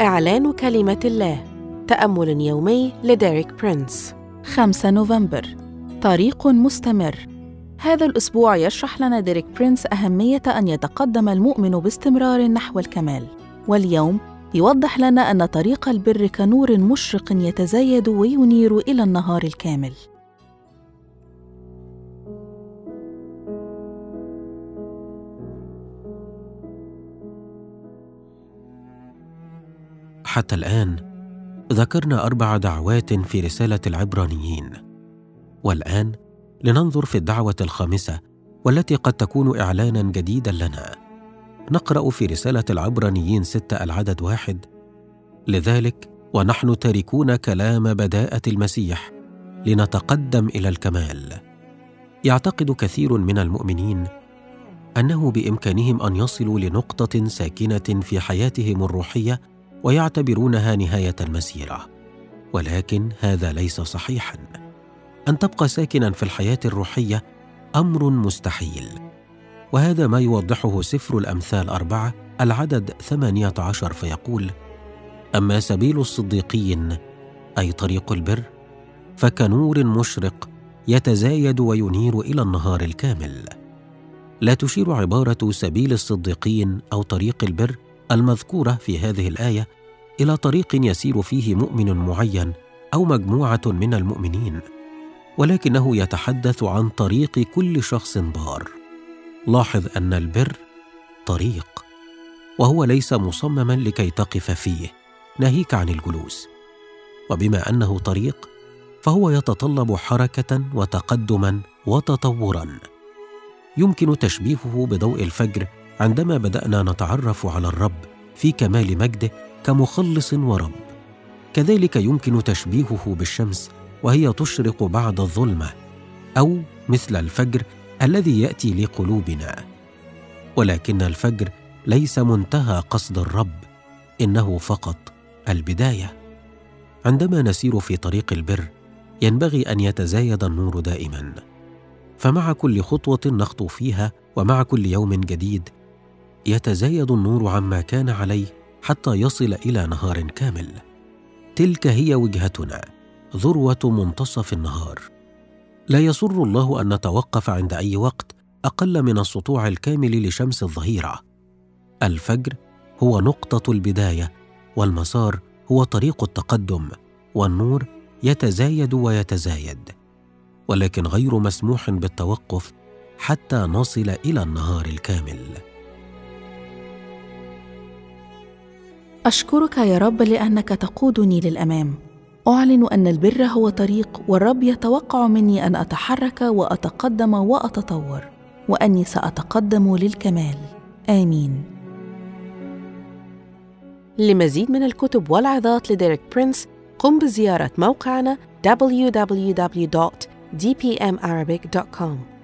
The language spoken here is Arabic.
إعلان كلمة الله. تأمل يومي لديريك برينس. 5 نوفمبر. طريق مستمر. هذا الأسبوع يشرح لنا ديريك برينس أهمية أن يتقدم المؤمن باستمرار نحو الكمال. واليوم يوضح لنا أن طريق البر كنور مشرق يتزايد وينير إلى النهار الكامل. حتى الآن ذكرنا أربع دعوات في رسالة العبرانيين. والآن لننظر في الدعوة الخامسة والتي قد تكون إعلانا جديدا لنا. نقرأ في رسالة العبرانيين ستة العدد واحد. لذلك ونحن تاركون كلام بداءة المسيح لنتقدم إلى الكمال. يعتقد كثير من المؤمنين أنه بإمكانهم أن يصلوا لنقطة ساكنة في حياتهم الروحية ويعتبرونها نهاية المسيره ولكن هذا ليس صحيحا. أن تبقى ساكنا في الحياة الروحية أمر مستحيل. وهذا ما يوضحه سفر الأمثال أربعة العدد ثمانية عشر فيقول أما سبيل الصديقين أي طريق البر فكنور مشرق يتزايد وينير إلى النهار الكامل. لا تشير عبارة سبيل الصديقين أو طريق البر المذكورة في هذه الآية إلى طريق يسير فيه مؤمن معين أو مجموعة من المؤمنين ولكنه يتحدث عن طريق كل شخص بار لاحظ أن البر طريق وهو ليس مصمما لكي تقف فيه ناهيك عن الجلوس. وبما أنه طريق فهو يتطلب حركة وتقدما وتطورا. يمكن تشبيهه بضوء الفجر عندما بدأنا نتعرف على الرب في كمال مجده كمخلص ورب. كذلك يمكن تشبيهه بالشمس وهي تشرق بعد الظلمة أو مثل الفجر الذي يأتي لقلوبنا. ولكن الفجر ليس منتهى قصد الرب إنه فقط البداية. عندما نسير في طريق البر ينبغي أن يتزايد النور دائما. فمع كل خطوة نخطو فيها ومع كل يوم جديد يتزايد النور عما كان عليه حتى يصل إلى نهار كامل. تلك هي وجهتنا ذروة منتصف النهار. لا يسر الله أن نتوقف عند أي وقت أقل من السطوع الكامل لشمس الظهيرة. الفجر هو نقطة البداية والمسار هو طريق التقدم والنور يتزايد ويتزايد. ولكن غير مسموح بالتوقف حتى نصل إلى النهار الكامل. أشكرك يا رب لأنك تقودني للأمام. أعلن أن البر هو طريق والرب يتوقع مني أن أتحرك وأتقدم وأتطور وأني سأتقدم للكمال. آمين. لمزيد من الكتب والعظات لديريك برينس قم بزيارة موقعنا www.dpmarabic.com